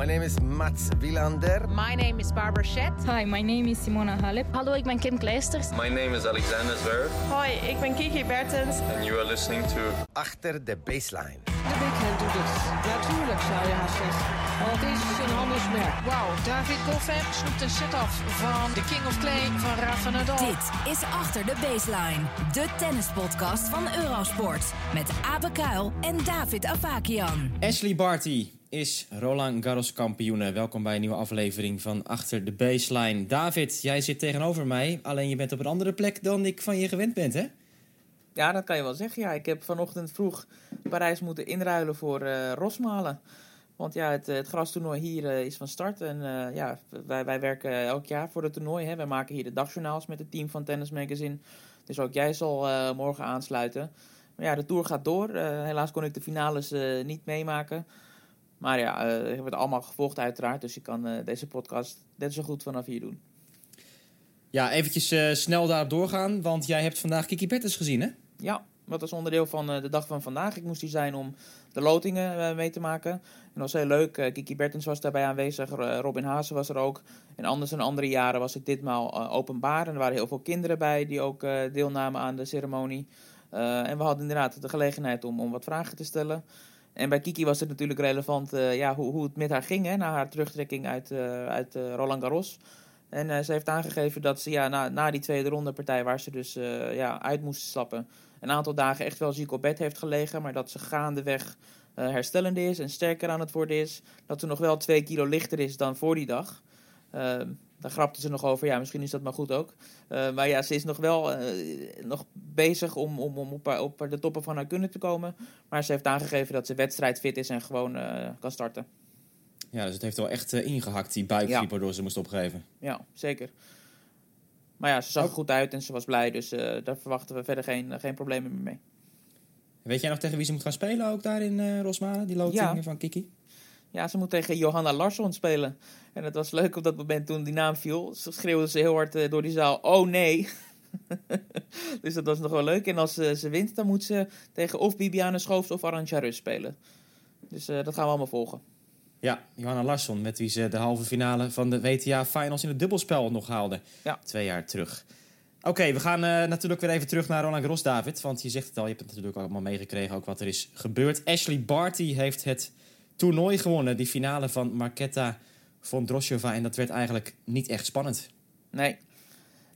My name is Mats Wilander. My name is Barbara Schett. Hi, my name is Simona Halep. Hallo, ik ben Kim Kleisters. My name is Alexander Zverev. Hoi, ik ben Kiki Bertens. And you are listening to... Achter de baseline. De backhand doet het. Natuurlijk zou je haast zeggen. Want het is een handelsmerk. Wauw, David Goffin snoept een set-off van de King of Clay van Rafa Nadal. Dit is Achter de Baseline, de tennispodcast van Eurosport. Met Abe Kuil en David Avakian. Ashley Barty is Roland Garros kampioene. Welkom bij een nieuwe aflevering van Achter de Baseline. David, jij zit tegenover mij, alleen je bent op een andere plek dan ik van je gewend ben, hè? Ja, dat kan je wel zeggen. Ja, ik heb vanochtend vroeg Parijs moeten inruilen voor uh, Rosmalen. Want ja, het, het grastoernooi hier uh, is van start. En uh, ja, wij, wij werken elk jaar voor het toernooi. Hè. Wij maken hier de dagjournaals met het team van Tennis Magazine. Dus ook jij zal morgen aansluiten. Maar ja, de tour gaat door. helaas kon ik de finales niet meemaken. Maar ja, ik heb het allemaal gevolgd uiteraard. Dus ik kan deze podcast net zo goed vanaf hier doen. Ja, eventjes snel daarop doorgaan. Want jij hebt vandaag Kiki Bertens gezien, hè? Ja, dat was onderdeel van de dag van vandaag. Ik moest hier zijn om de lotingen mee te maken. En dat was heel leuk. Kiki Bertens was daarbij aanwezig. Robin Haase was er ook. En anders dan andere jaren was het ditmaal openbaar. En er waren heel veel kinderen bij die ook deelnamen aan de ceremonie. en we hadden inderdaad de gelegenheid om, om wat vragen te stellen. En bij Kiki was het natuurlijk relevant ja, hoe, hoe het met haar ging hè, na haar terugtrekking uit, uit Roland Garros. En ze heeft aangegeven dat ze ja, na, na die tweede ronde partij, waar ze dus ja, uit moest stappen, een aantal dagen echt wel ziek op bed heeft gelegen. Maar dat ze gaandeweg herstellende is en sterker aan het worden is. Dat ze nog wel twee kilo lichter is dan voor die dag. Uh, daar grapte ze nog over. Ja, misschien is dat maar goed ook. Uh, maar ja, ze is nog wel nog bezig om, om, om op, op, de toppen van haar kunnen te komen. Maar ze heeft aangegeven dat ze wedstrijdfit is en gewoon kan starten. Ja, dus het heeft wel echt ingehakt, die ja. waardoor ze moest opgeven. Ja, zeker. Maar ja, ze zag er goed uit en ze was blij. Dus daar verwachten we verder geen, geen problemen meer mee. Weet jij nog tegen wie ze moet gaan spelen ook daar in Rosmalen? Die lotingen ja. van Kiki? Ja, ze moet tegen Johanna Larsson spelen. En het was leuk op dat moment toen die naam viel. Ze schreeuwde ze heel hard uh, door die zaal, oh nee. dus dat was nog wel leuk. En als uh, ze wint, dan moet ze tegen of Bibiane Schoofs of Arantxa Rus spelen. Dus dat gaan we allemaal volgen. Ja, Johanna Larsson, met wie ze de halve finale van de WTA Finals in het dubbelspel nog haalde. Ja. Twee jaar terug. Oké, okay, we gaan uh, natuurlijk weer even terug naar Roland Garros, David. Want je zegt het al, je hebt het natuurlijk allemaal meegekregen ook wat er is gebeurd. Ashley Barty heeft het toernooi gewonnen. Die finale van Marketa Vondroshova. En dat werd eigenlijk niet echt spannend. Nee.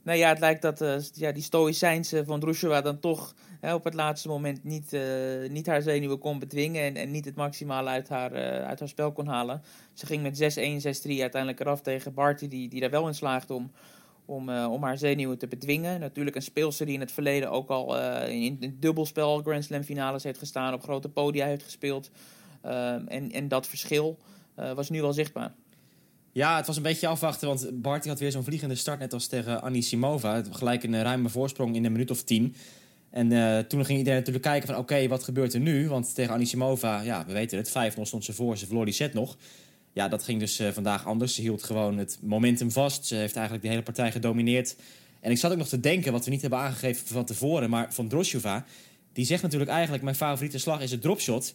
Nee, ja, het lijkt dat uh, ja, die stoïcijnse Vondroshova dan toch hè, op het laatste moment niet, uh, niet haar zenuwen kon bedwingen. En, en niet het maximale uit haar, uh, uit haar spel kon halen. Ze ging met 6-1, 6-3 uiteindelijk eraf tegen Barty, die, die daar wel in slaagde om om, om haar zenuwen te bedwingen. Natuurlijk een speelster die in het verleden ook al in, in dubbelspel Grand Slam finales heeft gestaan, op grote podia heeft gespeeld. Uh, en, en dat verschil was nu wel zichtbaar. Ja, het was een beetje afwachten, want Barty had weer zo'n vliegende start, net als tegen Annie Simova. Gelijk een ruime voorsprong in een minuut of tien. En toen ging iedereen natuurlijk kijken van, oké, wat gebeurt er nu? Want tegen Annie Simova, ja, we weten het, 5-0 stond ze voor, ze verloor die set nog. Ja, dat ging dus uh, vandaag anders. Ze hield gewoon het momentum vast. Ze heeft eigenlijk de hele partij gedomineerd. En ik zat ook nog te denken, wat we niet hebben aangegeven van tevoren... maar van Drosjova, die zegt natuurlijk eigenlijk... mijn favoriete slag is het dropshot.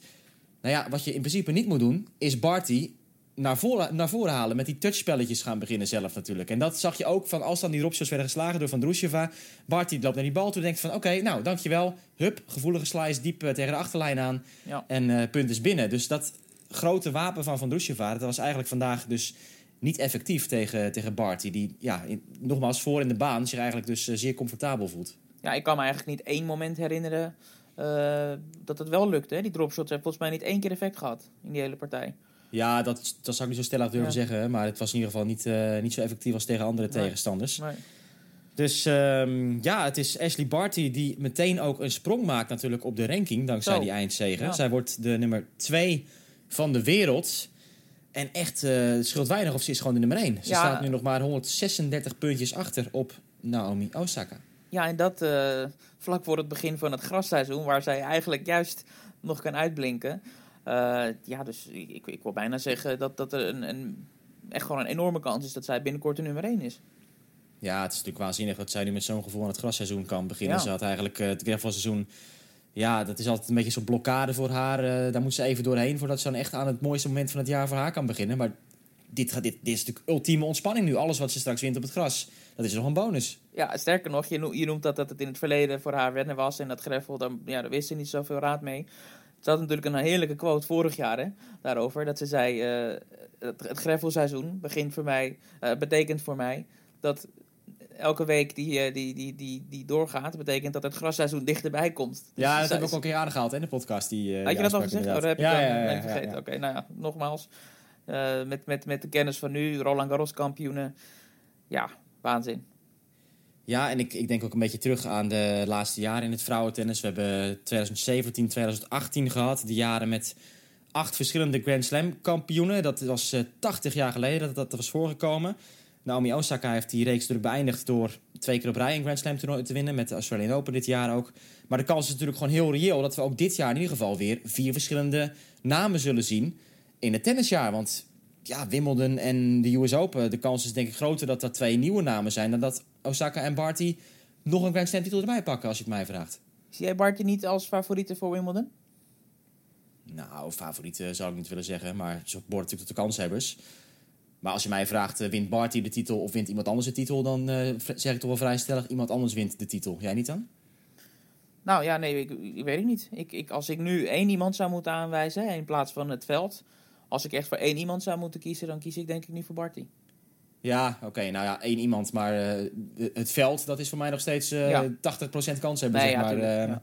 Nou ja, wat je in principe niet moet doen... is Barty naar voren, naar voren halen. Met die touchspelletjes gaan beginnen zelf natuurlijk. En dat zag je ook van als dan die dropshots werden geslagen door Van Drosjova. Barty loopt naar die bal toe en denkt van... oké, nou, dankjewel. Hup, gevoelige slice diep uh, tegen de achterlijn aan. Ja. En uh, punt is binnen. Dus dat grote wapen van Van Drusjeva, dat was eigenlijk vandaag dus niet effectief tegen, tegen Barty. Die, ja, in, nogmaals, voor in de baan zich eigenlijk dus uh, zeer comfortabel voelt. Ja, ik kan me eigenlijk niet één moment herinneren uh, dat het wel lukte. Hè? Die dropshots hebben volgens mij niet één keer effect gehad in die hele partij. Ja, dat, dat zou ik niet zo stellig durven ja. zeggen. Maar het was in ieder geval niet, uh, niet zo effectief als tegen andere nee. tegenstanders. Nee. Dus um, ja, het is Ashley Barty die meteen ook een sprong maakt natuurlijk op de ranking dankzij Zo. die eindzege. Ja. Zij wordt de nummer 2 van de wereld. En echt, uh, het scheelt weinig of ze is gewoon de nummer 1. Ze Ja. staat nu nog maar 136 puntjes achter op Naomi Osaka. Ja, en dat uh, vlak voor het begin van het grasseizoen, waar zij eigenlijk juist nog kan uitblinken. Uh, ja, dus ik, ik wil bijna zeggen dat, dat er een, een, echt gewoon een enorme kans is dat zij binnenkort de nummer 1 is. Ja, het is natuurlijk waanzinnig dat zij nu met zo'n gevoel aan het grasseizoen kan beginnen. Ja. Ze had eigenlijk uh, het gravelseizoen ja, dat is altijd een beetje zo'n blokkade voor haar. Eh, daar moet ze even doorheen voordat ze dan echt aan het mooiste moment van het jaar voor haar kan beginnen. Maar dit, gaat- dit, dit is natuurlijk ultieme ontspanning nu. Alles wat ze straks wint op het gras, dat is nog een bonus. Ja, sterker nog, je, noemt, je noemt dat, dat het in het verleden voor haar wennen was. En dat greffel, daar, ja, daar wist ze niet zoveel raad mee. Ze had natuurlijk een heerlijke quote vorig jaar hè, daarover. Dat ze zei, eh, het, het greffelseizoen begint voor mij, eh, betekent voor mij dat elke week die, eh, die, die, die, die doorgaat, betekent dat het grasseizoen dichterbij komt. Dus Ja, dat heb ik ook al een keer aangehaald in de podcast. Die, Had je dat al gezegd? Oh, dat heb ik dan ja, ja, ben ja, ik ja, vergeten. Oké, nou ja, nogmaals. met, met, met de kennis van nu, Roland Garros kampioenen. Ja, waanzin. Ja, en ik, ik denk ook een beetje terug aan de laatste jaren in het vrouwentennis. We hebben 2017, 2018 gehad. De jaren met acht verschillende Grand Slam kampioenen. Dat was eh, 80 jaar geleden dat dat was voorgekomen. Naomi Osaka heeft die reeks natuurlijk beëindigd door twee keer op rij een Grand Slam toernooi te winnen. Met de Australian Open dit jaar ook. Maar de kans is natuurlijk gewoon heel reëel dat we ook dit jaar in ieder geval weer vier verschillende namen zullen zien in het tennisjaar. Want ja, Wimbledon en de US Open, de kans is denk ik groter dat dat twee nieuwe namen zijn dan dat Osaka en Barty nog een Grand Slam titel erbij pakken, als je het mij vraagt. Zie jij Bartje niet als favoriete voor Wimbledon? Nou, favorieten zou ik niet willen zeggen, maar ze behoort natuurlijk tot de kanshebbers. Maar als je mij vraagt, eh, wint Barty de titel of wint iemand anders de titel, dan eh, zeg ik toch wel vrij stellig, iemand anders wint de titel. Jij niet dan? Nou ja, nee, ik, ik weet het niet. Ik, ik, als ik nu één iemand zou moeten aanwijzen in plaats van het veld. Als ik echt voor één iemand zou moeten kiezen, dan kies ik denk ik nu voor Barty. Ja, oké, nou ja, één iemand, maar eh, het veld, dat is voor mij nog steeds eh Ja. 80% kans hebben, Nee, zeg ja, maar. tuurlijk, Eh, ja.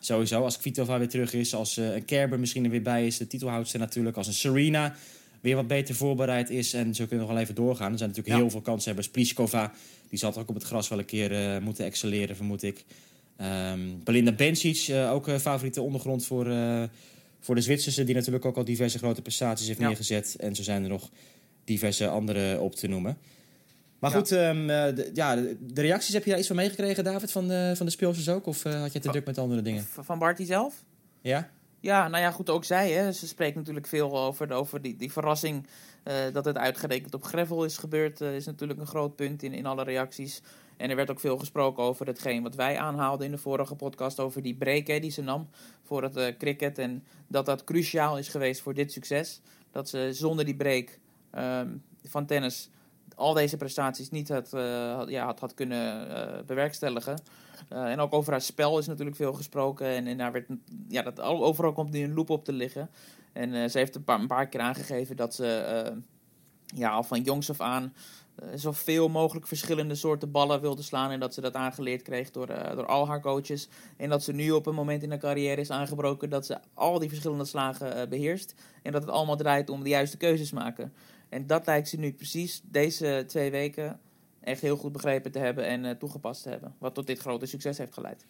Sowieso, als Kvitova weer terug is, als eh, een Kerber misschien er weer bij is, de titelhoudster natuurlijk, als een Serena weer wat beter voorbereid is en zo kunnen we nog wel even doorgaan. Er zijn natuurlijk heel veel kanshebbers. Pliskova, die zal toch ook op het gras wel een keer eh, moeten excelleren, vermoed ik. Ehm, Belinda Bencic, eh, ook favoriete ondergrond voor, eh, voor de Zwitserse, die natuurlijk ook al diverse grote prestaties heeft Ja. neergezet. En zo zijn er nog diverse andere op te noemen. Maar Ja. goed, ehm, eh, de, ja, de, reacties, heb je daar iets van meegekregen, David, van de, van de speelsters ook? Of eh, had je te druk met andere dingen? Van Barty zelf? Ja? Ja, nou ja, goed, ook zij. Hè. Ze spreekt natuurlijk veel over, over die, die verrassing eh, dat het uitgerekend op gravel is gebeurd. eh, is natuurlijk een groot punt in, in alle reacties. En er werd ook veel gesproken over hetgeen wat wij aanhaalden in de vorige podcast. Over die break die ze nam voor het eh, cricket. En dat dat cruciaal is geweest voor dit succes. Dat ze zonder die break ehm, van tennis al deze prestaties niet had, eh, ja, had, had kunnen eh, bewerkstelligen. En ook over haar spel is natuurlijk veel gesproken. En, en daar werd, ja, dat, al- overal komt nu een loop op te liggen. En ze heeft een paar, een paar keer aangegeven dat ze ja, al van jongs af aan zoveel mogelijk verschillende soorten ballen wilde slaan. En dat ze dat aangeleerd kreeg door, eh, door al haar coaches. En dat ze nu op een moment in haar carrière is aangebroken dat ze al die verschillende slagen eh, beheerst. En dat het allemaal draait om de juiste keuzes maken. En dat lijkt ze nu precies deze twee weken echt heel goed begrepen te hebben en eh, toegepast te hebben. Wat tot dit grote succes heeft geleid.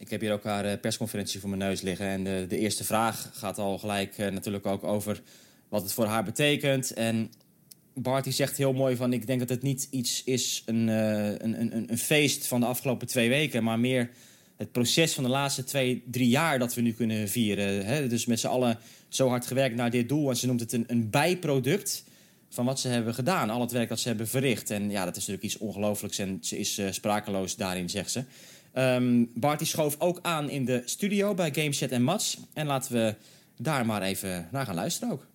Ik heb hier ook haar eh, persconferentie voor mijn neus liggen. En de, de eerste vraag gaat al gelijk eh, natuurlijk ook over wat het voor haar betekent. En Barty zegt heel mooi van... ik denk dat het niet iets is, een, eh, een, een, een feest van de afgelopen twee weken... maar meer het proces van de laatste twee, drie jaar dat we nu kunnen vieren. Hè? Dus met z'n allen zo hard gewerkt naar dit doel. En ze noemt het een, een bijproduct van wat ze hebben gedaan. Al het werk dat ze hebben verricht. En ja, dat is natuurlijk iets ongelooflijks. En ze is eh, sprakeloos daarin, zegt ze. Barty schoof ook aan in de studio bij Gameset en Mats. En laten we daar maar even naar gaan luisteren ook.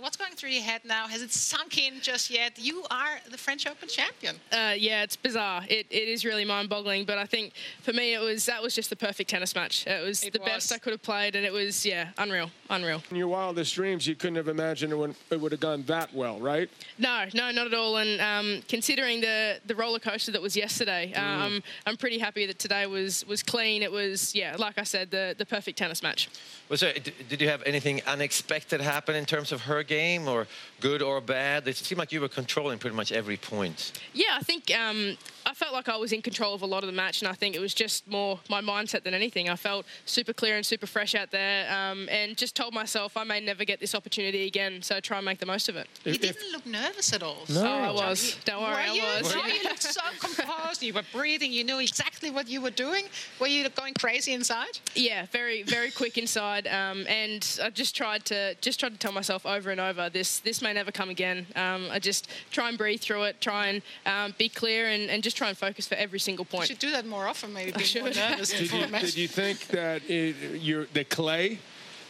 What's going through your head now? Has it sunk in just yet? You are the French Open champion. Uh, yeah, it's bizarre. It, it is really mind-boggling. But I think for me, it was that was just the perfect tennis match. It was It the was. best I could have played, and it was yeah, unreal, unreal. In your wildest dreams, you couldn't have imagined it would, it would have gone that well, right? No, no, not at all. And um, considering the the roller coaster that was yesterday, um, I'm pretty happy that today was was clean. It was yeah, like I said, the the perfect tennis match. Was there, d- did you have anything unexpected happen in terms of her game, or good or bad? It seemed like you were controlling pretty much every point. Yeah, I think um, I felt like I was in control of a lot of the match, and I think it was just more my mindset than anything. I felt super clear and super fresh out there, um, and just told myself I may never get this opportunity again, so try and make the most of it. You didn't look nervous at all. No. Oh, I was. Don't worry, were I you? was. No, you looked so composed. You were breathing. You knew exactly what you were doing. Were you going crazy inside? Yeah, very very quick inside, um, and I just tried to just tried to tell myself over and over this this may never come again. Um, I just try and breathe through it, try and um, be clear, and, and just try try and focus for every single point. You point. should do that more often, maybe be should. more nervous Did you, did you think that it, you're, the clay,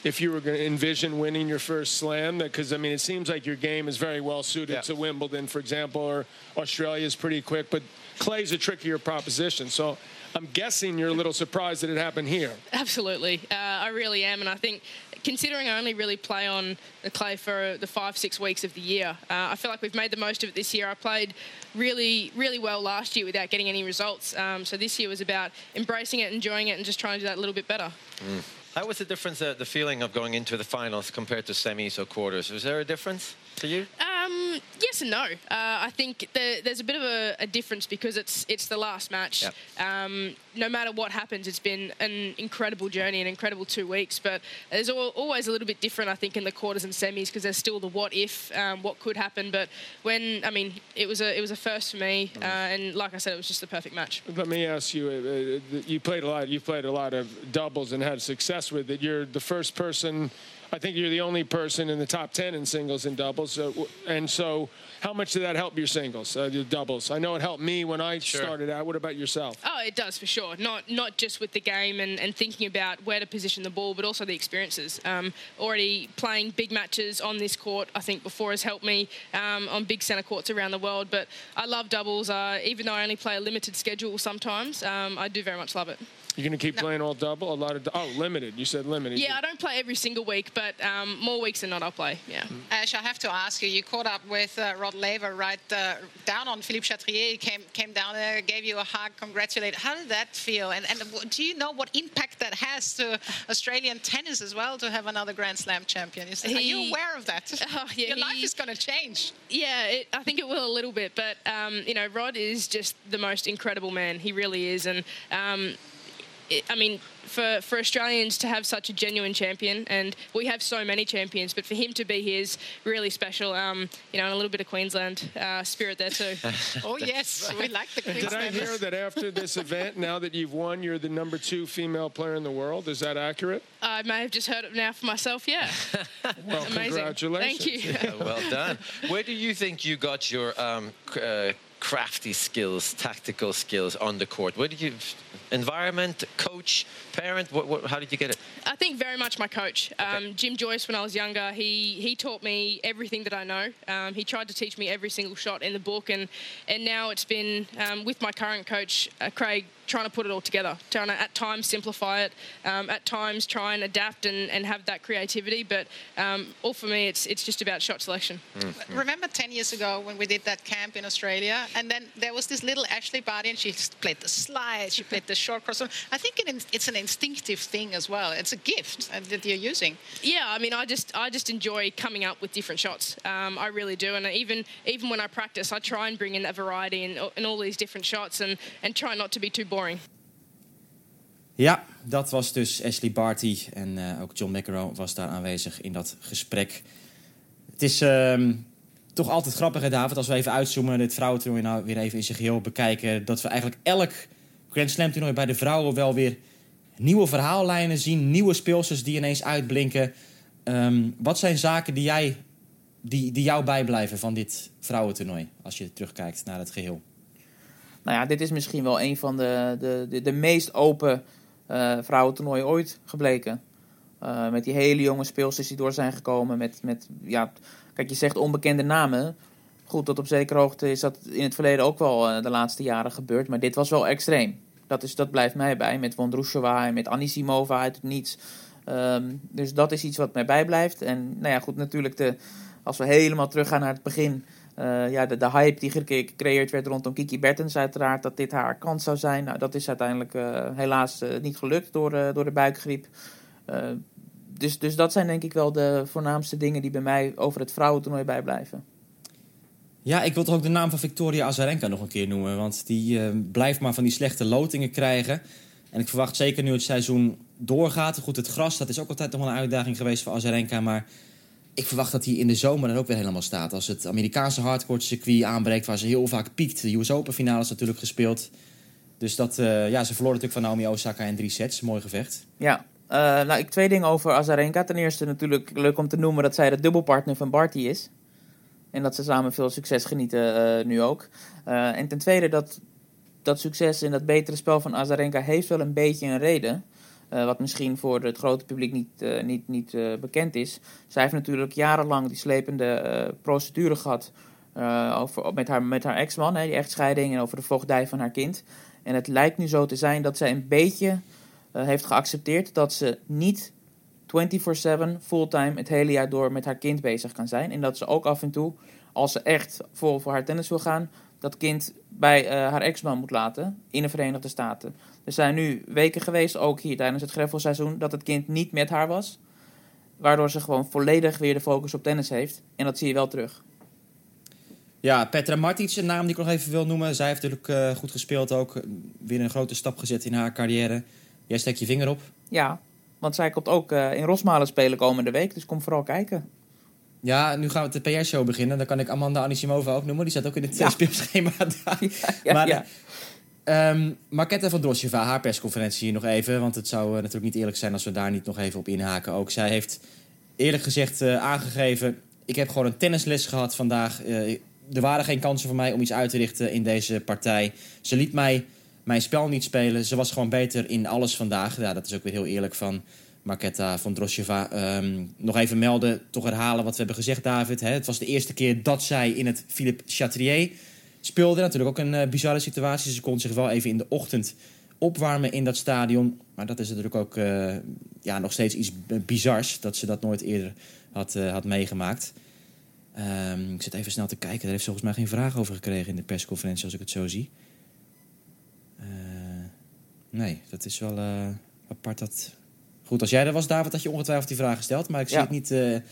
if you were going to envision winning your first slam, because I mean, it seems like your game is very well suited Yeah. to Wimbledon, for example, or Australia is pretty quick, but clay's a trickier proposition. So I'm guessing you're a little surprised that it happened here. Absolutely, uh, I really am, and I think considering I only really play on the clay for the five six weeks of the year, uh, I feel like we've made the most of it this year. I played really really well last year without getting any results, um, so this year was about embracing it, enjoying it, and just trying to do that a little bit better. How was the difference, uh, the feeling of going into the finals compared to semis or quarters? Was there a difference to you? Um, yes and no. Uh, I think the, there's a bit of a, a difference because it's it's the last match. Yep. Um, no matter what happens, it's been an incredible journey, an incredible two weeks. But there's al- always a little bit different, I think, in the quarters and semis because there's still the what if, um, what could happen. But when I mean, it was a it was a first for me, uh, and like I said, it was just the perfect match. Let me ask you: uh, uh, You played a lot. You played a lot of doubles and had success with it. You're the first person. I think you're the only person in the top ten in singles and doubles. So, and so, how much did that help your singles, uh, your doubles? I know it helped me when I Sure. started out. What about yourself? Oh, it does for sure. Not not just with the game and, and thinking about where to position the ball, but also the experiences. Um, already playing big matches on this court, I think before has helped me um, on big centre courts around the world. But I love doubles. Uh, even though I only play a limited schedule sometimes, um, I do very much love it. You're going to keep playing all double. A lot of oh, limited. You said limited. Yeah, I don't play every single week, but um, more weeks than not, I'll play. Yeah. Ash, I have to ask you. You caught up with uh, Rod Laver right uh, down on Philippe Chatrier. He came came down there, gave you a hug, congratulated. How did that feel? And and do you know what impact that has to Australian tennis as well to have another Grand Slam champion? Is- Are you aware of that? Oh, yeah, Your life is going to change. Yeah, it, I think it will a little bit, but um, you know, Rod is just the most incredible man. He really is, and um, it, I mean, for for Australians to have such a genuine champion, and we have so many champions, but for him to be here is really special. Um, you know, and a little bit of Queensland uh, spirit there too. Oh yes, we like the And did I Queenslanders. hear that after this event, now that you've won, you're the number two female player in the world? Is that accurate? I may have just heard it now for myself. Yeah, Well, amazing. congratulations. Thank you. Yeah, well done. Where do you think you got your um, uh, crafty skills, tactical skills on the court? Where did you, environment, coach, parent? What, what, how did you get it? I think very much my coach, um, Jim Joyce. When I was younger, he he taught me everything that I know. Um, he tried to teach me every single shot in the book, and and now it's been um, with my current coach, uh, Craig, trying to put it all together, trying to at times simplify it, um, at times try and adapt and, and have that creativity. But um, all for me, it's it's just about shot selection. Remember 10 years ago when we did that camp in Australia? And then there was this little Ashley Barty, and she just played the slide, she played the short cross. I think it, it's an instinctive thing as well. It's a gift uh, that you're using. Yeah, I mean, I just I just enjoy coming up with different shots. Um, I really do, and even even when I practice, I try and bring in that variety in, in all these different shots, and and try not to be too Ja, dat was dus Ashley Barty. En eh, ook John McEnroe was daar aanwezig in dat gesprek. Het is ehm, toch altijd grappig, hè, David, als we even uitzoomen... dit vrouwentoernooi nou weer even in zijn geheel bekijken... dat we eigenlijk elk Grand Slam toernooi bij de vrouwen wel weer nieuwe verhaallijnen zien... nieuwe speelsters die ineens uitblinken. Ehm, wat zijn zaken die, jij, die, die jou bijblijven van dit vrouwentoernooi... als je terugkijkt naar het geheel? Nou ja, dit is misschien wel een van de, de, de, de meest open eh vrouwentoernooien ooit gebleken. Eh, met die hele jonge speelsters die door zijn gekomen. Met, met, ja, kijk, je zegt onbekende namen. Goed, tot op zekere hoogte is dat in het verleden ook wel eh, de laatste jaren gebeurd. Maar dit was wel extreem. Dat, is, dat blijft mij bij. Met Vondrousova en met Anisimova uit het niets. Ehm, dus dat is iets wat mij bijblijft. En nou ja, goed, natuurlijk de, als we helemaal teruggaan naar het begin... Eh, ja, de, hype die gecre- gecreëerd werd rondom Kiki Bertens, uiteraard dat dit haar kans zou zijn. Nou, dat is uiteindelijk eh, helaas eh, niet gelukt door, door de buikgriep. Dus, dus dat zijn denk ik wel de voornaamste dingen die bij mij over het vrouwentoernooi bijblijven. Ja, ik wil toch ook de naam van Victoria Azarenka nog een keer noemen. Want die blijft maar van die slechte lotingen krijgen. En ik verwacht zeker nu het seizoen doorgaat. Goed, het gras, dat is ook altijd nog wel een uitdaging geweest voor Azarenka. Maar ik verwacht dat hij in de zomer er ook weer helemaal staat. Als het Amerikaanse hardcourt circuit aanbreekt, waar ze heel vaak piekt. De US Open finales natuurlijk gespeeld. Dus dat, eh, ja, ze verloor natuurlijk van Naomi Osaka in drie sets. Mooi gevecht. Ja, eh, nou, ik twee dingen over Azarenka. Ten eerste natuurlijk leuk om te noemen dat zij de dubbelpartner van Barty is. En dat ze samen veel succes genieten eh, nu ook. En ten tweede dat dat succes en dat betere spel van Azarenka heeft wel een beetje een reden. Uh, wat misschien voor het grote publiek niet, uh, niet, niet uh, bekend is. Zij heeft natuurlijk jarenlang die slepende procedure gehad over, met haar, met haar ex-man, die echtscheiding en over de voogdij van haar kind. En het lijkt nu zo te zijn dat zij een beetje heeft geaccepteerd dat ze niet 24/7 fulltime het hele jaar door met haar kind bezig kan zijn. En dat ze ook af en toe, als ze echt vol voor haar tennis wil gaan, dat kind bij uh, haar ex-man moet laten in de Verenigde Staten. Er zijn nu weken geweest, ook hier tijdens het greffelseizoen, dat het kind niet met haar was. Waardoor ze gewoon volledig weer de focus op tennis heeft. En dat zie je wel terug. Ja, Petra Martic, een naam die ik nog even wil noemen. Zij heeft natuurlijk uh, goed gespeeld ook. Weer een grote stap gezet in haar carrière. Jij steekt je vinger op. Ja, want zij komt ook uh, in Rosmalen spelen komende week. Dus kom vooral kijken. Ja, nu gaan we de PR-show beginnen. Dan kan ik Amanda Anisimova ook noemen. Die staat ook in het ja. speelschema daar. Ja, maar, ja. Um, Marketa van Drosjeva, haar persconferentie nog even. Want het zou uh, natuurlijk niet eerlijk zijn als we daar niet nog even op inhaken. Ook zij heeft eerlijk gezegd uh, aangegeven... ik heb gewoon een tennisles gehad vandaag. Uh, er waren geen kansen voor mij om iets uit te richten in deze partij. Ze liet mij mijn spel niet spelen. Ze was gewoon beter in alles vandaag. Ja, dat is ook weer heel eerlijk van Marketa van Drosjeva. Um, nog even melden, toch herhalen wat we hebben gezegd, David. Hè? Het was de eerste keer dat zij in het Philippe Chatrier speelde. Natuurlijk ook een uh, bizarre situatie. Ze kon zich wel even in de ochtend opwarmen in dat stadion. Maar dat is natuurlijk ook uh, ja, nog steeds iets bizars. Dat ze dat nooit eerder had, uh, had meegemaakt. Um, ik zit even snel te kijken. Daar heeft volgens mij geen vraag over gekregen in de persconferentie, als ik het zo zie. nee, dat is wel apart dat Goed, als jij er was, David, had je ongetwijfeld die vraag gesteld. Maar ik zie het niet uh, in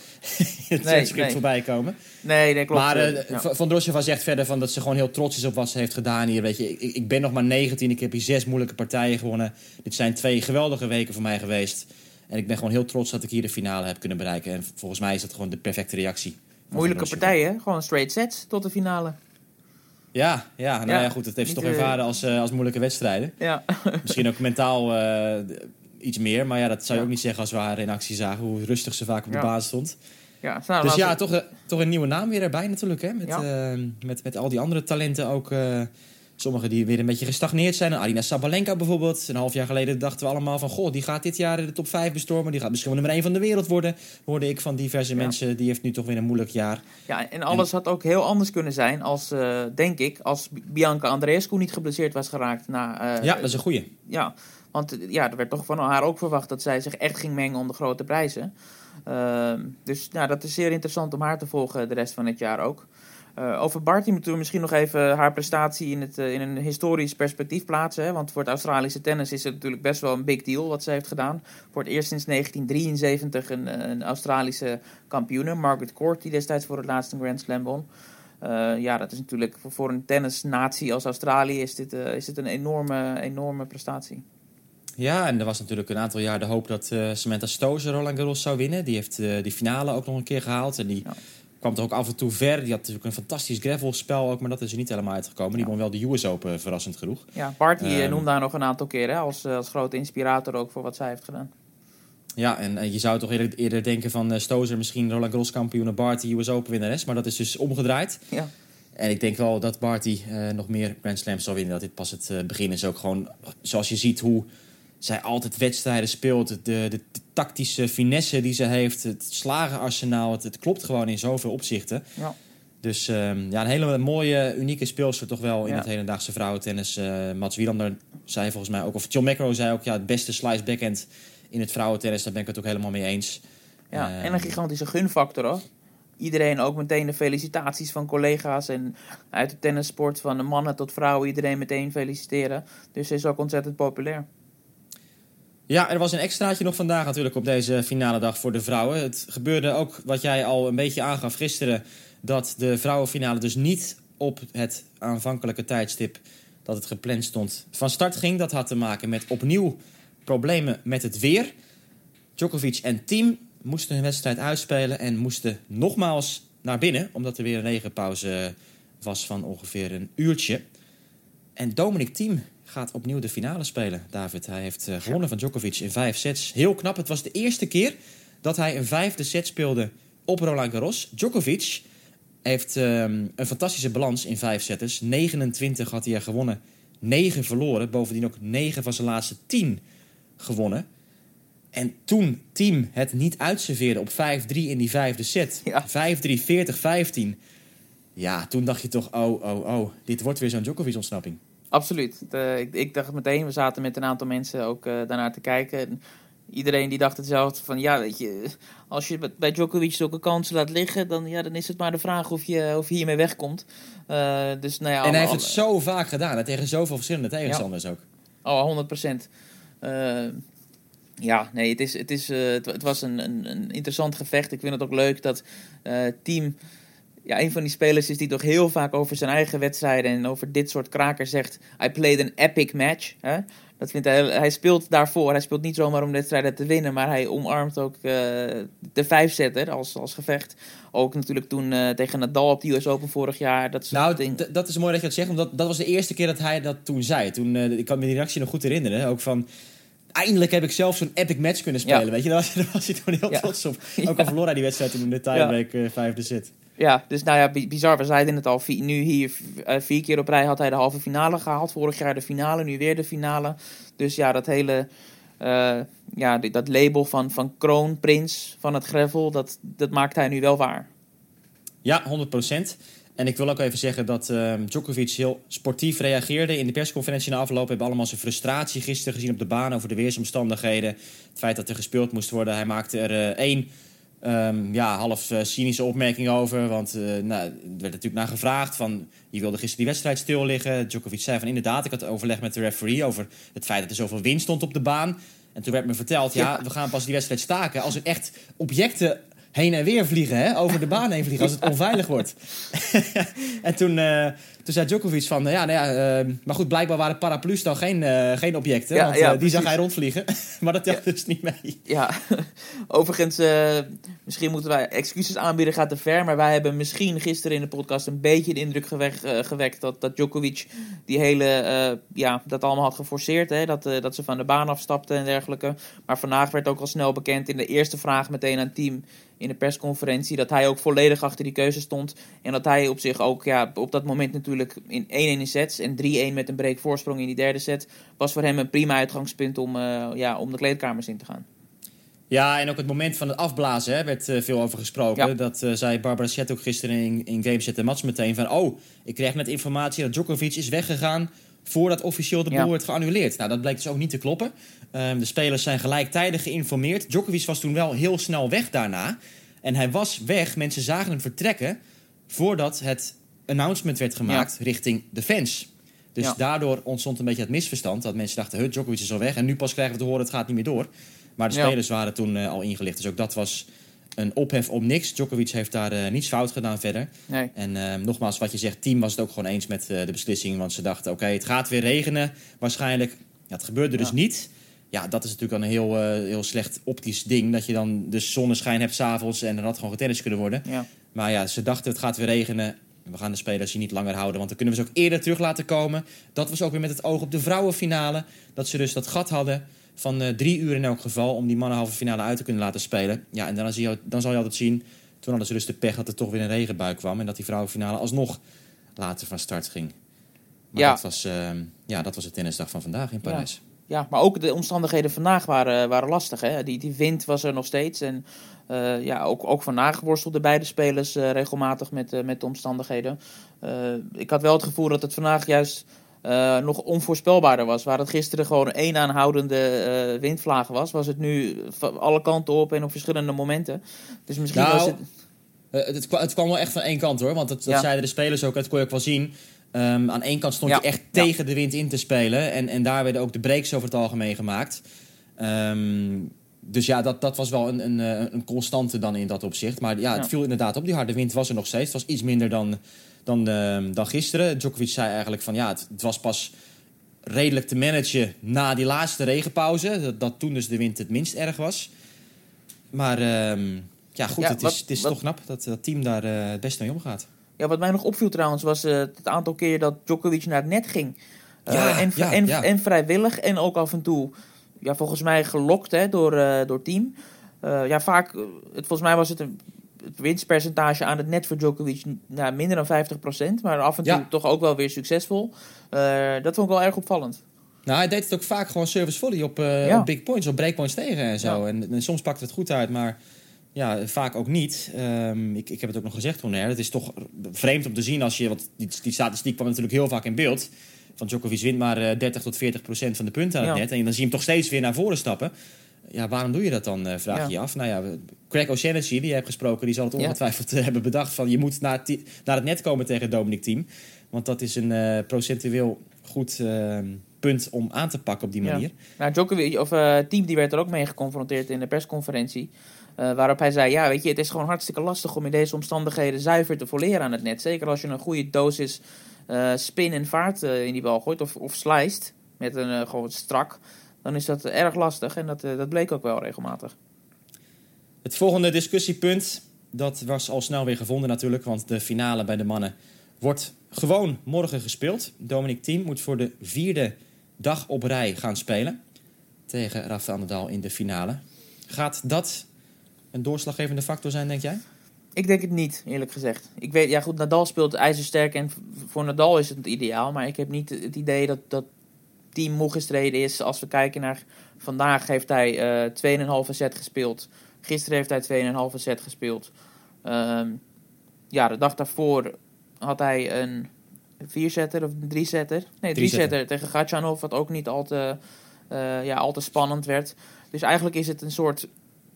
het nee, script nee. voorbij komen. Nee, nee klopt. Maar uh, ja. Van Drosjeva zegt verder van dat ze gewoon heel trots is op wat ze heeft gedaan hier. Weet je, ik, ik ben nog maar 19, ik heb hier zes moeilijke partijen gewonnen. Dit zijn twee geweldige weken voor mij geweest. En ik ben gewoon heel trots dat ik hier de finale heb kunnen bereiken. En volgens mij is dat gewoon de perfecte reactie. Moeilijke partijen, gewoon straight sets tot de finale. Ja, ja, nou ja, ja goed, dat heeft ze toch ervaren als, uh, als moeilijke wedstrijden. Ja. Misschien ook mentaal iets meer. Maar ja, dat zou je ook niet zeggen als we haar in actie zagen. Hoe rustig ze vaak op de ja. basis stond. Ja, nou, dus ja, toch, toch een nieuwe naam weer erbij natuurlijk. Hè? Met, ja. uh, met, met al die andere talenten ook. Uh, Sommigen die weer een beetje gestagneerd zijn. Arina Sabalenka bijvoorbeeld. Een half jaar geleden dachten we allemaal van... Goh, die gaat dit jaar de top 5 bestormen. Die gaat misschien wel nummer 1 van de wereld worden. Hoorde ik van diverse ja. mensen. Die heeft nu toch weer een moeilijk jaar. Ja, en alles en... had ook heel anders kunnen zijn als, uh, denk ik... als Bianca Andreescu niet geblesseerd was geraakt. Na, ja, dat is een goeie. Ja, want ja, er werd toch van haar ook verwacht dat zij zich echt ging mengen om de grote prijzen. Uh, dus ja, dat is zeer interessant om haar te volgen de rest van het jaar ook. Uh, over Barty moeten we misschien nog even haar prestatie in, het, uh, in een historisch perspectief plaatsen. Hè? Want voor het Australische tennis is het natuurlijk best wel een big deal wat ze heeft gedaan. Voor het eerst sinds 1973 een, Australische kampioene, Margaret Court, die destijds voor het laatste Grand Slam won. Ja, dat is natuurlijk voor, voor een tennisnatie als Australië is dit, is dit een enorme, enorme prestatie. Ja, en er was natuurlijk een aantal jaar de hoop dat uh, Samantha Stozer Roland Garros zou winnen. Die heeft uh, die finale ook nog een keer gehaald. En die ja. kwam er ook af en toe ver. Die had natuurlijk een fantastisch gravelspel ook, maar dat is er niet helemaal uitgekomen. Die won wel de US Open, verrassend genoeg. Ja, Bart die um, noemde daar nog een aantal keren als, als grote inspirator ook voor wat zij heeft gedaan. Ja, en je zou toch eerder, eerder denken van Stozer misschien Roland Garros kampioen en Barty US Open winnares. Maar dat is dus omgedraaid. Ja. En ik denk wel dat Barty nog meer Grand Slams zal winnen. Dat dit pas het begin is. Ook gewoon, zoals je ziet hoe zij altijd wedstrijden speelt. De, de, de, tactische finesse die ze heeft, het slagenarsenaal, het, het klopt gewoon in zoveel opzichten. Ja. Dus um, ja, een hele mooie, unieke speelster toch wel in ja. het hedendaagse vrouwentennis. Uh, Mats Wielander zei volgens mij ook, of John McEnroe zei ook, ja, het beste slice backhand in het vrouwentennis. Daar ben ik het ook helemaal mee eens. Ja, uh, en een gigantische gunfactor hoor. Iedereen ook meteen de felicitaties van collega's en uit de tennissport van de mannen tot vrouwen. Iedereen meteen feliciteren. Dus ze is ook ontzettend populair. Ja, er was een extraatje nog vandaag natuurlijk op deze finale dag voor de vrouwen. Het gebeurde ook wat jij al een beetje aangaf gisteren... dat de vrouwenfinale dus niet op het aanvankelijke tijdstip dat het gepland stond van start ging. Dat had te maken met opnieuw problemen met het weer. Djokovic en team moesten hun wedstrijd uitspelen en moesten nogmaals naar binnen... omdat er weer een regenpauze was van ongeveer een uurtje. En Dominic Thiem gaat opnieuw de finale spelen, David. Hij heeft uh, gewonnen van Djokovic in vijf sets. Heel knap. Het was de eerste keer dat hij een vijfde set speelde op Roland Garros. Djokovic heeft um, een fantastische balans in vijf setters. 29 had hij er gewonnen, negen verloren. Bovendien ook negen van zijn laatste tien gewonnen. En toen Team het niet uitserveerde op 5-3 in die vijfde set. 5-3, 40-15. Ja, toen dacht je toch, oh, oh, oh, dit wordt weer zo'n Djokovic-ontsnapping. Absoluut. De, ik, ik, dacht meteen, we zaten met een aantal mensen ook uh, daarnaar te kijken. En iedereen die dacht hetzelfde van, ja, weet je, als je bij Djokovic zulke kansen laat liggen, dan, ja, dan is het maar de vraag of je, of je hiermee wegkomt. Uh, dus, nou ja, en hij heeft het zo vaak gedaan, hè, tegen zoveel verschillende tegenstanders ja. ook. Oh, 100 procent. Uh, ja, nee, het, is, het, is, het, het, was een, een, een, interessant gevecht. Ik vind het ook leuk dat Team ja, een van die spelers is die toch heel vaak over zijn eigen wedstrijden en over dit soort krakers zegt: I played an epic match. Hè? Dat vindt hij, hij speelt daarvoor. Hij speelt niet zomaar om wedstrijden te winnen, maar hij omarmt ook uh, de vijfzetter als, als gevecht. Ook natuurlijk toen uh, tegen Nadal op de US Open vorig jaar. Dat nou, dat is mooi dat je dat zegt, want dat was de eerste keer dat hij dat toen zei. Toen, uh, ik kan me die reactie nog goed herinneren. Ook van, eindelijk heb ik zelf zo'n epic match kunnen spelen. Ja. Weet je, daar was, daar was hij toen heel ja. trots op. Ook al verloor hij die wedstrijd in de tiebreak ja. vijfde zit. Ja, dus nou ja, bizar. We zeiden het al. Nu hier uh, vier keer op rij had hij de halve finale gehaald. Vorig jaar de finale, nu weer de finale. Dus ja, dat hele... Uh, ja, dat label van, van kroonprins van het gravel, dat, dat maakt hij nu wel waar. Ja, 100%. En ik wil ook even zeggen dat uh, Djokovic heel sportief reageerde. In de persconferentie na afloop hebben we allemaal zijn frustratie gisteren gezien op de baan over de weersomstandigheden. Het feit dat er gespeeld moest worden. Hij maakte er uh, één um, ja, half uh, cynische opmerking over. Want uh, nou, er werd natuurlijk naar gevraagd van... je wilde gisteren die wedstrijd stil liggen. Djokovic zei van inderdaad, ik had overleg met de referee... over het feit dat er zoveel wind stond op de baan. En toen werd me verteld, ja, ja we gaan pas die wedstrijd staken... als er echt objecten heen en weer vliegen, hè? over de baan heen vliegen, als het onveilig wordt. en toen, uh, toen zei Djokovic van, ja, nou ja, uh, maar goed, blijkbaar waren paraplu's dan geen, uh, geen objecten, ja, want ja, die zag hij rondvliegen. maar dat telt dus niet mee. Ja, overigens, misschien moeten wij excuses aanbieden, gaat te ver, maar wij hebben misschien gisteren in de podcast een beetje de indruk gewekt, gewekt dat, dat Djokovic die hele, ja, dat allemaal had geforceerd, hè? Dat, dat ze van de baan afstapten en dergelijke. Maar vandaag werd ook al snel bekend in de eerste vraag meteen aan het team in de persconferentie. Dat hij ook volledig achter die keuze stond. En dat hij op zich ook ja, op dat moment natuurlijk in 1-1 in sets en 3-1 met een break voorsprong in die derde set. Was voor hem een prima uitgangspunt om, uh, ja, om de kleedkamers in te gaan. Ja, en ook het moment van het afblazen hè, werd uh, veel over gesproken. Ja. Dat uh, zei Barbara Chet ook gisteren in, in Game Set Match meteen van... oh, ik kreeg net informatie dat Djokovic is weggegaan voordat officieel de boel ja. werd geannuleerd. Nou, dat bleek dus ook niet te kloppen. Um, de spelers zijn gelijktijdig geïnformeerd. Djokovic was toen wel heel snel weg daarna. En hij was weg, mensen zagen hem vertrekken... voordat het announcement werd gemaakt ja. richting de fans. Dus ja. daardoor ontstond een beetje het misverstand... dat mensen dachten, Djokovic is al weg... en nu pas krijgen we te horen, het gaat niet meer door. Maar de spelers waren toen uh, al ingelicht. Dus ook dat was een ophef om niks. Djokovic heeft daar uh, niets fout gedaan verder. Nee. En uh, nogmaals, wat je zegt, team was het ook gewoon eens met uh, de beslissing. Want ze dachten, oké, okay, het gaat weer regenen waarschijnlijk. Ja, het gebeurde dus niet. Ja, dat is natuurlijk een heel, heel slecht optisch ding. Dat je dan dus zonneschijn hebt s'avonds en dan had gewoon getennis kunnen worden. Ja. Maar ja, ze dachten, het gaat weer regenen. We gaan de spelers hier niet langer houden, want dan kunnen we ze ook eerder terug laten komen. Dat was ook weer met het oog op de vrouwenfinale. Dat ze dus dat gat hadden van uh, drie uur in elk geval om die mannenhalve finale uit te kunnen laten spelen. Ja, en dan, zie je, dan zal je altijd zien, toen hadden ze dus de pech dat er toch weer een regenbui kwam en dat die vrouwenfinale alsnog later van start ging. Maar ja. dat, was, uh, ja, dat was de tennisdag van vandaag in Parijs. Ja. ja, maar ook de omstandigheden vandaag waren, waren lastig. Hè? Die, die wind was er nog steeds. En uh, ja, ook, ook vandaag worstelden beide spelers regelmatig met, met de omstandigheden. ik had wel het gevoel dat het vandaag juist uh, nog onvoorspelbaarder was. Waar het gisteren gewoon één aanhoudende uh, windvlagen was, was het nu alle kanten op en op verschillende momenten. Dus misschien nou, was het... Uh, het, het, kwam wel echt van één kant hoor, want dat, dat ja. zeiden de spelers ook, dat kon je ook wel zien. Um, aan één kant stond ja. je echt ja. tegen de wind in te spelen en, en daar werden ook de breaks over het algemeen gemaakt. Um, dus ja, dat, dat was wel een, een, een constante dan in dat opzicht. Maar ja, het viel inderdaad op. Die harde wind was er nog steeds. Het was iets minder dan, dan, uh, dan gisteren. Djokovic zei eigenlijk van ja, het, het, was pas redelijk te managen na die laatste regenpauze. Dat, dat toen dus de wind het minst erg was. Maar uh, ja, goed, ja, het wat, is, het is wat, toch knap dat dat team daar uh, het best mee omgaat. Ja, wat mij nog opviel trouwens was uh, het aantal keer dat Djokovic naar het net ging. Ja, en, en, ja. en vrijwillig en ook af en toe ja, volgens mij gelokt hè, door, uh, door team. Uh, ja, vaak, het, volgens mij was het een, het winstpercentage aan het net voor Djokovic nou, minder dan 50%. Maar af en toe Ja. toch ook wel weer succesvol. Eh, dat vond ik wel erg opvallend. Nou, hij deed het ook vaak gewoon service volley op, eh, Ja. op big points, op breakpoints tegen en zo. Ja. En, en soms pakte het goed uit, maar ja, vaak ook niet. Ehm, ik, ik heb het ook nog gezegd toen, hè. Het is toch vreemd om te zien als je... Want die, die statistiek kwam natuurlijk heel vaak in beeld. Van Djokovic wint maar eh, 30 tot 40 procent van de punten aan het net. En dan zie je hem toch steeds weer naar voren stappen. Ja, waarom doe je dat dan, eh, vraag je je af. Nou ja, Craig O'Shannessy, die je hebt gesproken... die zal het ongetwijfeld eh, hebben bedacht van... je moet naar het, naar het net komen tegen Dominic Team. Want dat is een eh, procentueel goed eh, punt om aan te pakken op die manier. Ja. Nou, Djokovic, of eh Team, die werd er ook mee geconfronteerd in de persconferentie. Eh, waarop hij zei, ja, weet je, het is gewoon hartstikke lastig om in deze omstandigheden zuiver te voleren aan het net. Zeker als je een goede dosis eh, spin en vaart eh, in die bal gooit of, of sliced met een eh, gewoon strak. Dan is dat erg lastig en dat, eh, dat bleek ook wel regelmatig. Het volgende discussiepunt, dat was al snel weer gevonden natuurlijk, want de finale bij de mannen wordt gewoon morgen gespeeld. Dominic Thiem moet voor de vierde dag op rij gaan spelen tegen Rafael Nadal in de finale. Gaat dat een doorslaggevende factor zijn, denk jij? Ik denk het niet, eerlijk gezegd. Ik weet, ja goed, Nadal speelt ijzersterk en voor Nadal is het ideaal. Maar ik heb niet het idee dat dat team moe gestreden is. Als we kijken naar vandaag heeft hij eh 2,5 set gespeeld. Gisteren heeft hij 2,5 set gespeeld. Ehm, ja, de dag daarvoor had hij een vierzetter of een drie-setter. Nee, Drie-setter. drie-setter tegen Gatchanov, wat ook niet al te, eh, ja, al te spannend werd. Dus eigenlijk is het een soort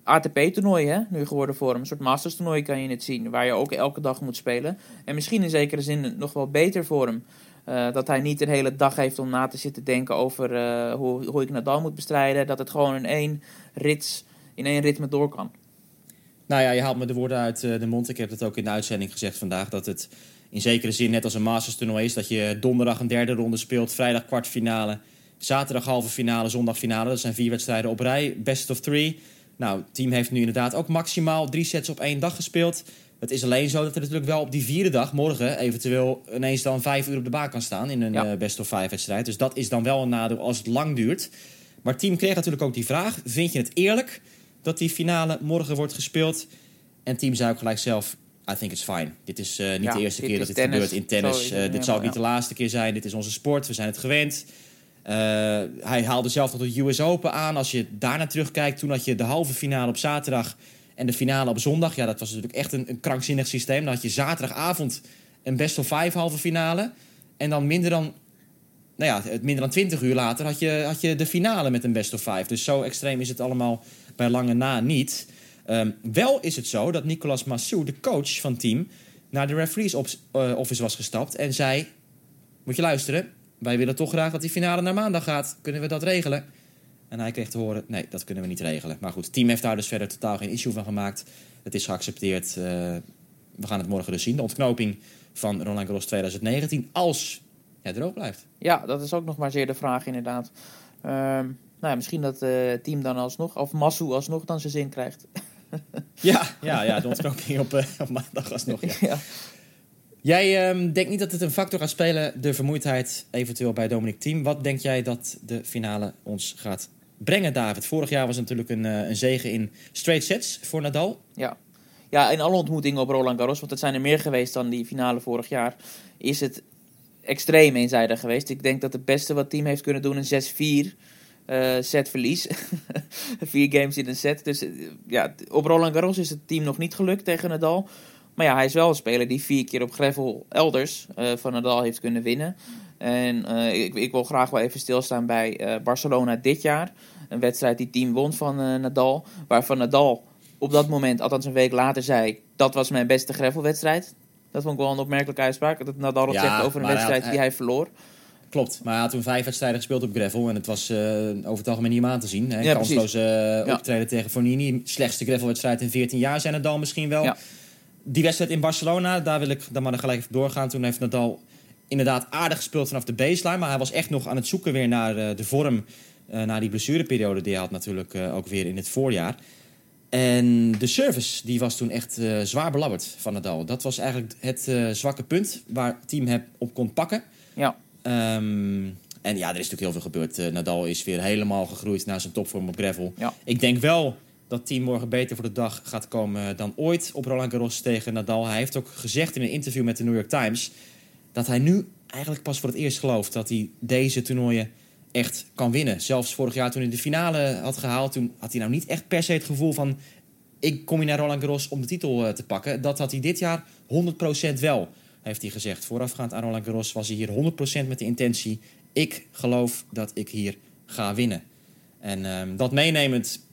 ATP-toernooi hè, nu geworden voor hem. Een soort Masters-toernooi kan je het zien, waar je ook elke dag moet spelen. En misschien in zekere zin nog wel beter voor hem. eh, dat hij niet een hele dag heeft om na te zitten denken over eh, hoe, hoe ik Nadal moet bestrijden. Dat het gewoon in één, rits, in één ritme door kan. Nou ja, je haalt me de woorden uit eh, de mond. Ik heb het ook in de uitzending gezegd vandaag. Dat het in zekere zin net als een Masters toernooi is. Dat je donderdag een derde ronde speelt. Vrijdag kwartfinale. Zaterdag halve finale. Zondag finale. Dat zijn vier wedstrijden op rij. Best of three. Nou, het team heeft nu inderdaad ook maximaal drie sets op één dag gespeeld. Het is alleen zo dat er natuurlijk wel op die vierde dag, morgen, eventueel ineens dan vijf uur op de baan kan staan in een Ja. eh, best of five wedstrijd. Dus dat is dan wel een nadeel als het lang duurt. Maar het team kreeg natuurlijk ook die vraag: vind je het eerlijk dat die finale morgen wordt gespeeld? En team zei ook gelijk zelf: I think it's fine. Dit is eh, niet Ja, de eerste keer dat dit tennis. gebeurt in tennis. Eh, het dit zal ook niet de laatste keer zijn. Dit is onze sport. We zijn het gewend. Eh, hij haalde zelf nog de US Open aan. Als je daarna terugkijkt, toen had je de halve finale op zaterdag en de finale op zondag. Ja, dat was natuurlijk echt een, een krankzinnig systeem. Dan had je zaterdagavond een best of five halve finale. En dan minder dan, nou ja, het minder dan 20 uur later had je, had je de finale met een best of five. Dus zo extreem is het allemaal bij lange na niet. Ehm, wel is het zo dat Nicolas Massou, de coach van het team, naar de referees eh, office was gestapt en zei: Moet je luisteren, wij willen toch graag dat die finale naar maandag gaat. Kunnen we dat regelen? En hij kreeg te horen: Nee, dat kunnen we niet regelen. Maar goed, het team heeft daar dus verder totaal geen issue van gemaakt. Het is geaccepteerd. Eh, we gaan het morgen dus zien. De ontknoping van Roland Garros 2019, als hij droog blijft. Ja, dat is ook nog maar zeer de vraag inderdaad. Ehm, nou ja, misschien dat het team dan alsnog, of Massu alsnog dan zijn zin krijgt. Ja, ja, ja de ontknoping op, eh, op maandag alsnog. Ja. ja. Jij ehm, denkt niet dat het een factor gaat spelen, de vermoeidheid eventueel bij Dominic Thiem. Wat denk jij dat de finale ons gaat brengen, David? Vorig jaar was natuurlijk een, eh, een zege in straight sets voor Nadal. Ja. ja, in alle ontmoetingen op Roland Garros, want het zijn er meer geweest dan die finale vorig jaar, is het extreem eenzijdig geweest. Ik denk dat het beste wat team heeft kunnen doen een 6-4 eh setverlies. Vier games in een set. Dus eh, ja, op Roland Garros is het team nog niet gelukt tegen Nadal. Maar ja, hij is wel een speler die vier keer op gravel elders eh, van Nadal heeft kunnen winnen. En eh, ik, ik wil graag wel even stilstaan bij eh, Barcelona dit jaar. Een wedstrijd die het team won van Nadal. Waarvan Nadal op dat moment, althans een week later, zei... dat was mijn beste gravelwedstrijd. Dat vond ik wel een opmerkelijke uitspraak. Dat Nadal Ja, zegt over een hij wedstrijd die hij verloor. Klopt, maar hij had toen vijf wedstrijden gespeeld op gravel. En het was eh, over het algemeen niet aan te zien. Hè? Ja, Ja. optreden tegen Fonini. Slechtste gravelwedstrijd in 14 jaar zijn Nadal misschien wel. Ja. Die wedstrijd in Barcelona, daar wil ik dan maar gelijk even doorgaan. Toen heeft Nadal inderdaad aardig gespeeld vanaf de baseline. Maar hij was echt nog aan het zoeken weer naar eh, de vorm. eh na die blessureperiode die hij had natuurlijk eh, ook weer in het voorjaar. En de service die was toen echt zwaar belabberd van Nadal. Dat was eigenlijk het zwakke punt waar het team hem op kon pakken. Ja. Ehm, en ja, er is natuurlijk heel veel gebeurd. Nadal is weer helemaal gegroeid naar zijn topvorm op gravel. Ja. Ik denk wel dat team morgen beter voor de dag gaat komen dan ooit op Roland Garros tegen Nadal. Hij heeft ook gezegd in een interview met de New York Times dat hij nu eigenlijk pas voor het eerst gelooft dat hij deze toernooien echt kan winnen. Zelfs vorig jaar toen hij de finale had gehaald, toen had hij nou niet echt per se het gevoel van ik kom hier naar Roland Garros om de titel eh, te pakken. Dat had hij dit jaar 100% wel, heeft hij gezegd. Voorafgaand aan Roland Garros was hij hier 100% met de intentie ik geloof dat ik hier ga winnen. En ehm, dat meenemend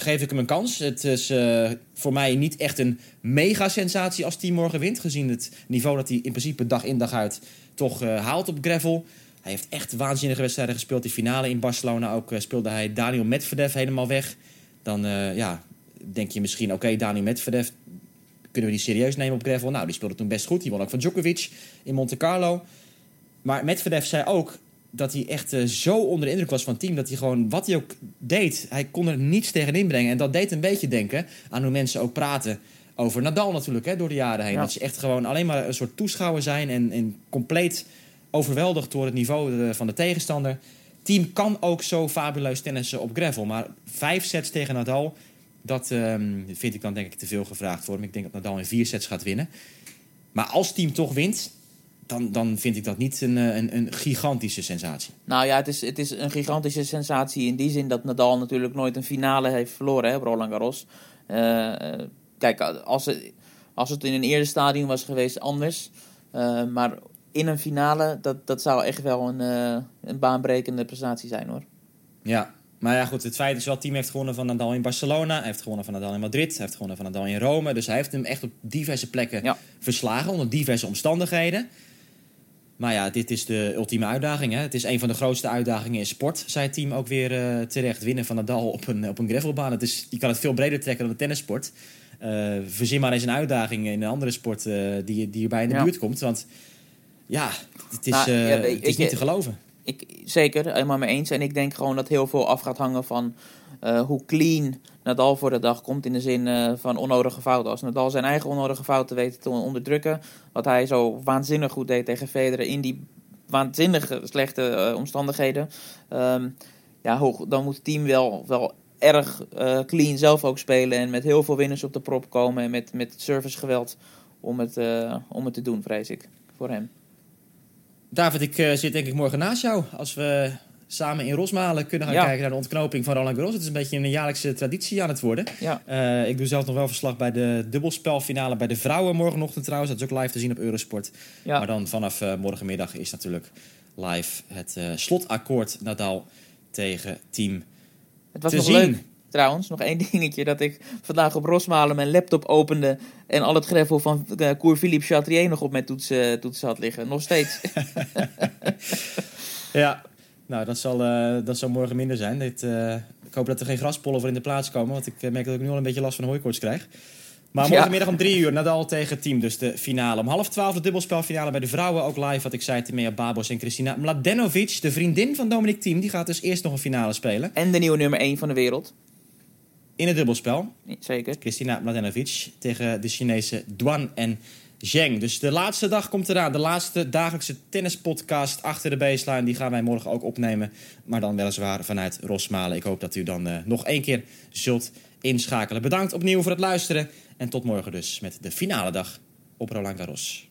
geef ik hem een kans. Het is uh, voor mij niet echt een mega-sensatie als team morgen wint. Gezien het niveau dat hij in principe dag in dag uit toch uh, haalt op gravel. Hij heeft echt waanzinnige wedstrijden gespeeld. Die finale in Barcelona ook uh, speelde hij Daniel Medvedev helemaal weg. Dan ja, denk je misschien, oké, Daniel Medvedev... kunnen we die serieus nemen op gravel? Nou, die speelde toen best goed. Die won ook van Djokovic in Monte Carlo. Maar Medvedev zei ook dat hij echt uh, zo onder de indruk was van het team... dat hij gewoon, wat hij ook deed, hij kon er niets tegen inbrengen. En dat deed een beetje denken aan hoe mensen ook praten over Nadal natuurlijk, hè, door de jaren heen. Ja. Dat ze echt gewoon alleen maar een soort toeschouwer zijn... en, en compleet overweldigd door het niveau de, van de tegenstander. Team kan ook zo fabuleus tennissen op gravel. Maar vijf sets tegen Nadal, dat um, vind ik dan denk ik te veel gevraagd voor hem. Ik denk dat Nadal in vier sets gaat winnen. Maar als team toch wint, dan, dan vind ik dat niet een, een, een, gigantische sensatie. Nou ja, het is, het is een gigantische sensatie in die zin dat Nadal natuurlijk nooit een finale heeft verloren hè, op Roland Garros. Uh, kijk, als het, als het in een eerder stadium was geweest, anders. Uh, maar in een finale, dat, dat zou echt wel een, uh, een baanbrekende prestatie zijn hoor. Ja, maar ja, goed, het feit is wel, het team heeft gewonnen van Nadal in Barcelona. Hij heeft gewonnen van Nadal in Madrid. Hij heeft gewonnen van Nadal in Rome. Dus hij heeft hem echt op diverse plekken ja. verslagen, onder diverse omstandigheden. Maar ja, dit is de ultieme uitdaging. Hè? Het is een van de grootste uitdagingen in sport, zei het team ook weer uh, terecht. Winnen van Nadal op een, op een gravelbaan. Het is, je kan het veel breder trekken dan de tennissport. Uh, verzin maar eens een uitdaging in een andere sport uh, die, die erbij in de ja. buurt komt. Want ja, het is, nou, ja, het is ik, niet te geloven. Ik, zeker, helemaal mee eens. En ik denk gewoon dat heel veel af gaat hangen van hoe clean Nadal voor de dag komt in de zin uh, van onnodige fouten. Als Nadal zijn eigen onnodige fouten weet te onderdrukken, wat hij zo waanzinnig goed deed tegen Federer in die waanzinnige slechte uh, omstandigheden, um, ja, dan moet het team wel, wel erg clean zelf ook spelen en met heel veel winners op de prop komen en met, met servicegeweld om het, om het te doen, vrees ik, voor hem. David, ik zit denk ik morgen naast jou als we samen in Rosmalen kunnen gaan ja. kijken naar de ontknoping van Roland Garros. Het is een beetje een jaarlijkse traditie aan het worden. Ja. Uh, ik doe zelf nog wel verslag bij de dubbelspelfinale bij de vrouwen morgenochtend trouwens. Dat is ook live te zien op Eurosport. Ja. Maar dan vanaf uh, morgenmiddag is natuurlijk live het uh, slotakkoord Nadal tegen team Het was te nog zien. leuk. Trouwens, nog één dingetje. Dat ik vandaag op Rosmalen mijn laptop opende. En al het gravel van uh, Cour Philippe Chatrier nog op mijn toets, uh, toets had liggen. Nog steeds. ja, nou, dat zal, uh, dat zal morgen minder zijn. Dit, uh, ik hoop dat er geen graspollen voor in de plaats komen. Want ik merk dat ik nu al een beetje last van hooikoorts krijg. Maar morgenmiddag om drie uur, Nadal tegen team. Dus de finale. Om half twaalf de dubbelspelfinale bij de vrouwen. Ook live, wat ik zei, Timea Babos en Christina Mladenovic. De vriendin van Dominic Thiem. Die gaat dus eerst nog een finale spelen. En de nieuwe nummer 1 van de wereld. In het dubbelspel. Zeker. Christina Mladenovic tegen de Chinese Duan en Zheng. Dus de laatste dag komt eraan. De laatste dagelijkse tennispodcast achter de baseline. Die gaan wij morgen ook opnemen. Maar dan weliswaar vanuit Rosmalen. Ik hoop dat u dan uh, nog één keer zult inschakelen. Bedankt opnieuw voor het luisteren. En tot morgen dus met de finale dag op Roland Garros.